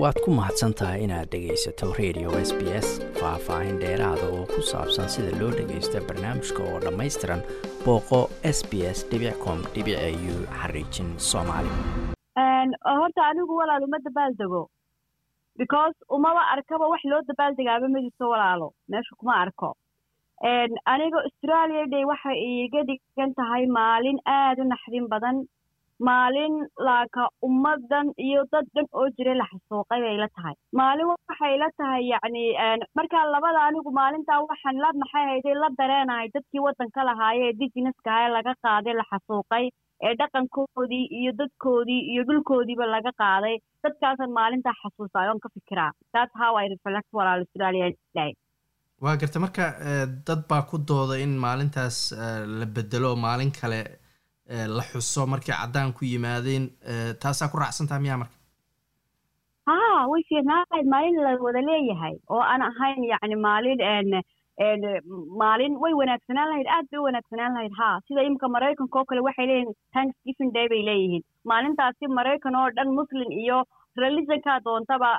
waad ku mahadsan tahay inaad dhegaysato radio s b s faah-faahin dheeraada oo ku saabsan sida loo dhagaysto barnaamijka oo dhammaystiran booqo s b s com u xariijin soomaali. Horta anigu walaal uma dabaaldego because umaba arkaba wax loo dabaaldegaaba madiso walaalo meesha kuma arko. Aniga australia day waxay iiga dhigan tahay maalin aada u naxdin badan maalin laaka ummadan iyo dad dhan oo jira la xasuuqay bay la tahay. Maalin waxay la tahay yacni markaa labada anigu maalintaa waxaan la maxay hayday la dareenahay dadkii waddanka lahaaye ee dijineska ee laga qaaday la xasuuqay ee dhaqankoodii iyo dadkoodii iyo dhulkoodiiba laga qaaday. Dadkaasaan maalintaa xasuusaay oon ka fikiraa that's how I reflect walaal Australia day waa garta marka dad baa ku dooda in maalintaas la bedelo maalin kale la xuso markay caddaan ku yimaadeen taasaa ku raacsantaha miyaa marka? Haa way fiirnaanayd maalin la wada leeyahay oo aan ahayn yacni maalin maalin way wanaagsanaan lahayd aad bay u wanaagsanaan lahayd. Haa sida imika maraykanka oo kale waxay leeyihiin thanksgiving day bay leeyihiin. Maalintaasi maraykan oo dhan muslim iyo religionkaa doontaba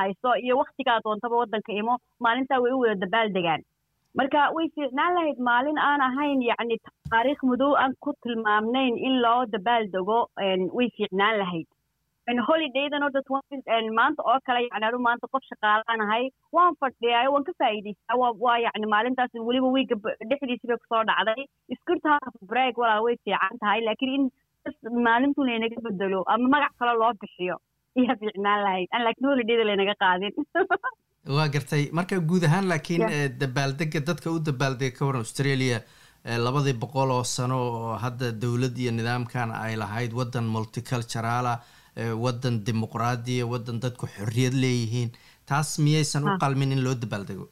hayso iyo waktigaa doontaba waddanka imo maalintaa way u wada dabaaldegaan marka way fiicnaan lahayd maalin aan ahayn yacni taariikh madow aan ku tilmaamnayn in loo dabaaldego way fiicnaan lahayd. Holidaydan maanta oo kale yani maanta qof shaqaalaanahay waan fadhiyayo waan ka faa'iidaystaa waa yacni maalintaas weliba wiiga dhexdiisi bay ku soo dhacday. Iskurta break walaal way fiican tahay laakiin in maalintu laynaga bedelo ama magac kale loo bixiyo ayaa fiicnaan lahayd. Aan laakiin holidayda laynaga qaadin waa gartay marka guud ahaan laakiin dabaaldega dadka u dabaaldega ka waran australia labadii boqol oo sano oo hadda dowlad iyo nidaamkan ay lahayd waddan multiculturala waddan dimuqraadiya waddan dadku xorriyad leeyihiin taas miyaysan u qalmin in loo dabaaldego?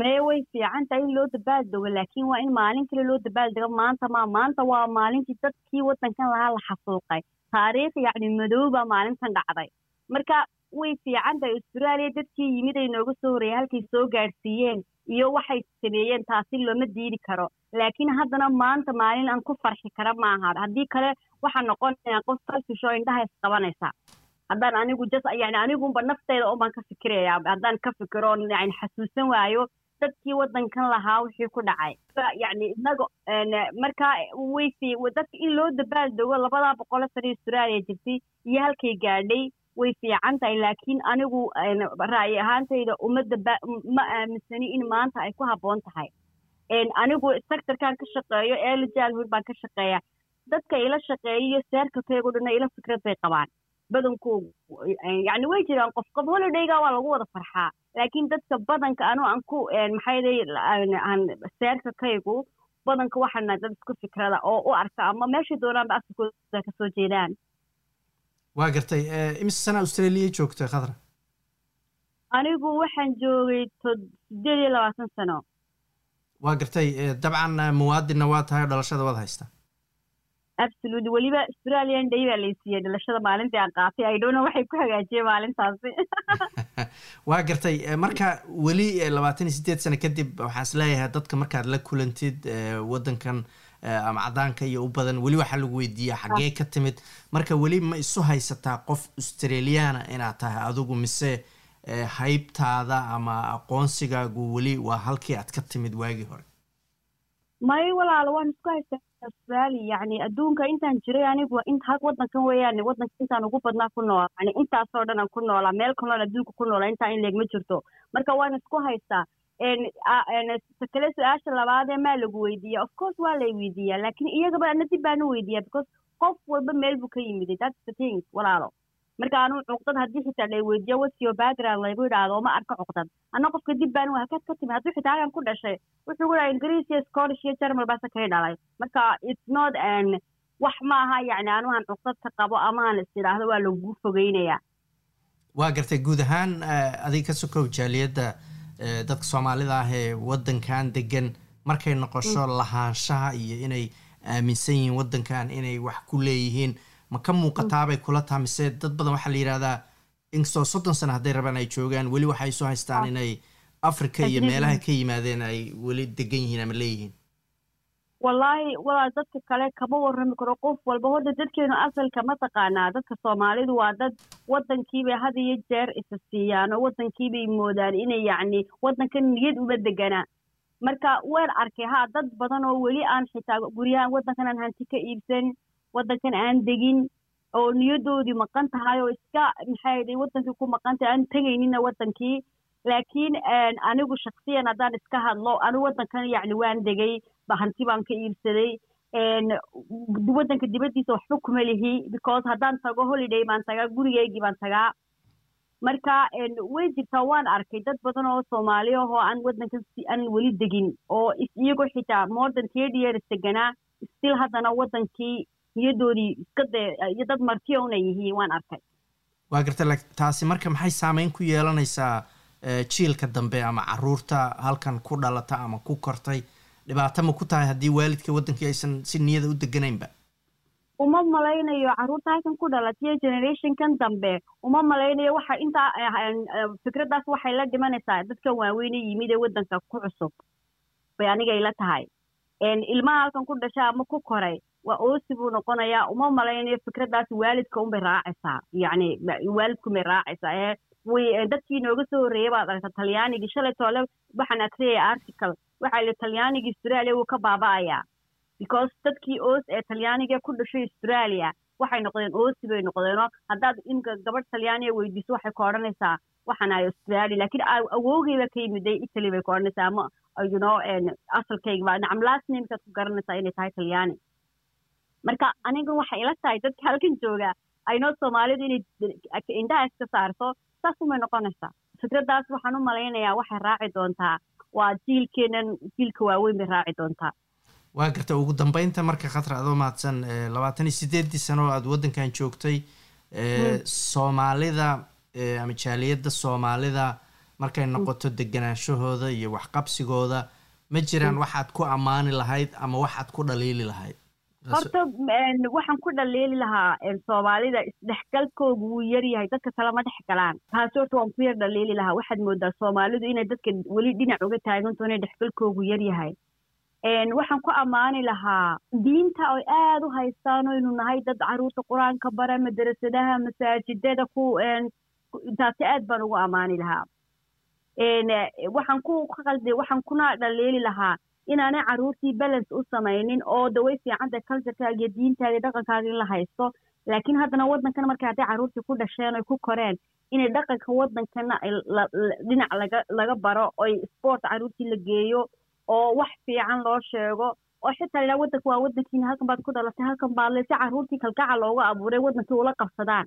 Meye way fiican tahay in loo dabaaldego laakiin waa in maalin kale loo dabaaldego. Maanta ma maanta waa maalintii dadkii waddankan lahaa la xasuuqay. Taariikh yacni madow baa maalintan dhacday. Marka way fiican tahay australia dadkii yimid ay nooga soo horreeyay halkay soo gaadhsiiyeen iyo waxay sameeyeen taasi looma diidi karo. Laakiin haddana maanta maalin aan ku farxi kara maaha haddii kale waxaa noqonaya qof selfish oo indhaha isqabanaysa. Haddaan anigu just yani aniguba nafteyda unbaan ka fikiraya haddaan ka fikiro yani xasuusan waayo dadkii waddankan lahaa wixii ku dhacay. Yani inaga markaa way dadka in loo dabaaldego labadaa boqolo sane australia jirtay iyo halkay gaadhay way fiican tahay laakiin anigu ra'yi ahaantayda uma daba ma aaminsani in maanta ay ku habboon tahay. Anigu sectorkan ka shaqeeyo childhood baan ka shaqeeya. Dadka ila shaqeeya iyo seerkalkaygu dhana ila fikrad bay qabaan. Badankoogu yani way jiraan qof qof holidayga waa lagu wada farxaa. Laakiin dadka badanka anu aan ku maxayday seerkalkaygu badanka waxaana dad isku fikrada oo u arka ama meeshay doonaanba asalkooda ka soo jeedaan waa gartay imise sana australia joogtay khadra anigu waxaan joogay sideed iyo labaatan sano. Waa gartay dabcan muwaadinna waa tahay oo dhalashada waad haystaa absolutely weliba australian day baa laysiiyey dhalashada maalintii aan qaatay. Idhowna waxay ku hagaajiyeen maalintaasi. Waa gartay marka weli labaatan iyo sideed sano kadib waxaan is leeyahay dadka markaad la kulantid waddankan ama caddaanka iyo u badan. Weli waxaa lagu weydiiyaa xaggee ka timid. Marka weli ma isu haysataa qof australiana inaad tahay adigu mise haybtaada ama aqoonsigaagu weli waa halkii aad ka timid waagii hore? May walaalo waan isku haystaa australia. Yacni adduunka intaan jiray anigu inta waddankan weeyaan waddanka intaan ugu badnaa ku noolaa yani intaasoo dhan aan ku noolaa meel kaloon adduunka ku noolaa intaan in leeg ma jirto. Marka waan isku haystaa kale su'aasha labaadee maa lagu weydiiya of course waa lay weydiiyaa laakiin iyagaba ana dib baanu weydiiyaa because qof walba meel buu ka yimiday that's the thing. Walaalo marka anu cuqdad haddii xitaa lay weydiiyo your background? Laygu yidhaahdo ma arka cuqdad ana qofka dib baan halkaad ka timi hadduu xitaa halkan ku dhashay wuxuu ku dhaha ingiriis iyo scottish iyo germal baase kay dhalay marka it's not an wax maaha yacni anuhan cuqdad ka qabo amahan is idhaahdo waa lagu fogeynayaa waa gartay guud ahaan adiga ka sokow jaaliyadda dadka soomaalida ah ee waddankan degan markay noqosho lahaanshaha iyo inay aaminsan yihiin waddankan inay wax ku leeyihiin ma ka muuqataabay kula taha mise dad badan waxaa la yidhahdaa inkastoo soddon sano hadday rabaan ay joogaan weli waxay soo haystaan inay africa iyo meelaha ka yimaadeen ay weli degan yihiin ama leeyihiin wallaahi walaa dadka kale kama warrami karo. Qof walba horta dadkeenu asalka ma taqaanaa. Dadka soomaalidu waa dad waddankiibay had iyo jeer isa siiyaan oo waddankiibay moodaan inay yacni waddankan niyad uma deganaa. Marka waan arkay haa dad badan oo weli aan xitaa guryahan waddankan aan hanti ka iibsan waddankan aan degin oo niyadoodii maqan tahay oo iska maxay dhay waddankii ku maqan tahay aan tegaynina waddankii laakiin anigu shaksiyan haddaan iska hadlo anigu waddankan yacni waan degay hanti baan ka iibsaday waddanka dibaddiisa waxba kuma lihi because haddaan tago holiday baan tagaa gurigeygii baan tagaa. Marka way jirtaa waan arkay dad badan oo soomaali ah oo aan waddankan aan weli degin oo iyagoo xitaa more than thirty years deganaa still haddana waddankii niyadoodii iska dee dad martiya una yihiin waan arkay. Waa garta taasi marka maxay saameyn ku yeelanaysaa jiilka dambe ama carruurta halkan ku dhalata ama ku kortay dhibaato ma ku tahay haddii waalidka waddankii aysan si niyada u deganaynba uma malaynayo carruurta halkan ku dhalatiyo generationkan dambe. Uma malaynayo waxa intaa fikraddaas waxay la dhimanaysaa dadkan waaweyne yimid ee waddanka ku cusub. Bay anigay la tahay. Ilmaha halkan ku dhasha ama ku koray waa oosi buu noqonayaa. Uma malaynayo fikraddaas waalidka unbay raacaysaa. Yacni waalidkunbay raacaysaa ee dadkii nooga soo horreeyay baad aragta talyaanigii shalay toole waxaan akriyaya article. Waxaa la talyaanigii australia wuu ka baaba'ayaa. Because dadkii oos ee talyaaniga ku dhashay australia waxay noqdeen oosi bay noqdeenoo haddaad imka gabadh talyaaniga weydiiso waxay ka odhanaysaa waxaan ahay australia. Laakiin awowgeyba ka yimiday italy bay ka odhanaysaa ama you know asalkayga nacam last namekaad ku garanaysaa inay tahay talyaani. Marka aniga waxay ila tahay dadka halkan jooga. Aynoo soomaalidu inay indhaha iska saarto saas umay noqonaysaa? Fikraddaas waxaan u malaynayaa waxay raaci doontaa. Waa jiilkeenan jiilka waaweyn bay raaci doontaa. Waa garta ugu dambeynta marka khatra adoo mahadsan labaatan iyo sideeddii sano oo aada waddankan joogtay soomaalida ama jaaliyadda soomaalida markay noqoto deganaanshahooda iyo waxqabsigooda ma jiraan waxaad ku ammaani lahayd ama waxaad ku dhaliili lahayd horta waxaan ku dhaliili lahaa soomaalida isdhexgalkoogu wuu yaryahay dadka kale ma dhex galaan. Taasi horta waan ku yar dhaliili lahaa. Waxaad moodaa soomaalidu inay dadka weli dhinac uga taaganto inay dhexgalkoogu yaryahay waxaan ku ammaani lahaa diinta ay aada u haystaan oynu nahay dad carruurta qur'aanka bara madarasadaha masaajidada ku taasi aad baan ugu ammaani lahaa. Waxaan ku waxaan kuna dhaliili lahaa inaanay caruurtii balance u samaynin oo daway fiicanta culturekaaga iyo diintaaga dhaqankaaga in la haysto laakiin haddana waddankan markay hadday caruurtii ku dhasheen oy ku koreen inay dhaqanka waddankana dhinac laga baro oy sport caruurtii la geeyo oo wax fiican loo sheego oo xitaa ladhaha waddanka waa waddankiina halkan baad ku dhalatay halkan baad si caruurtii kalgacal looga abuuray waddankii ula qabsadaan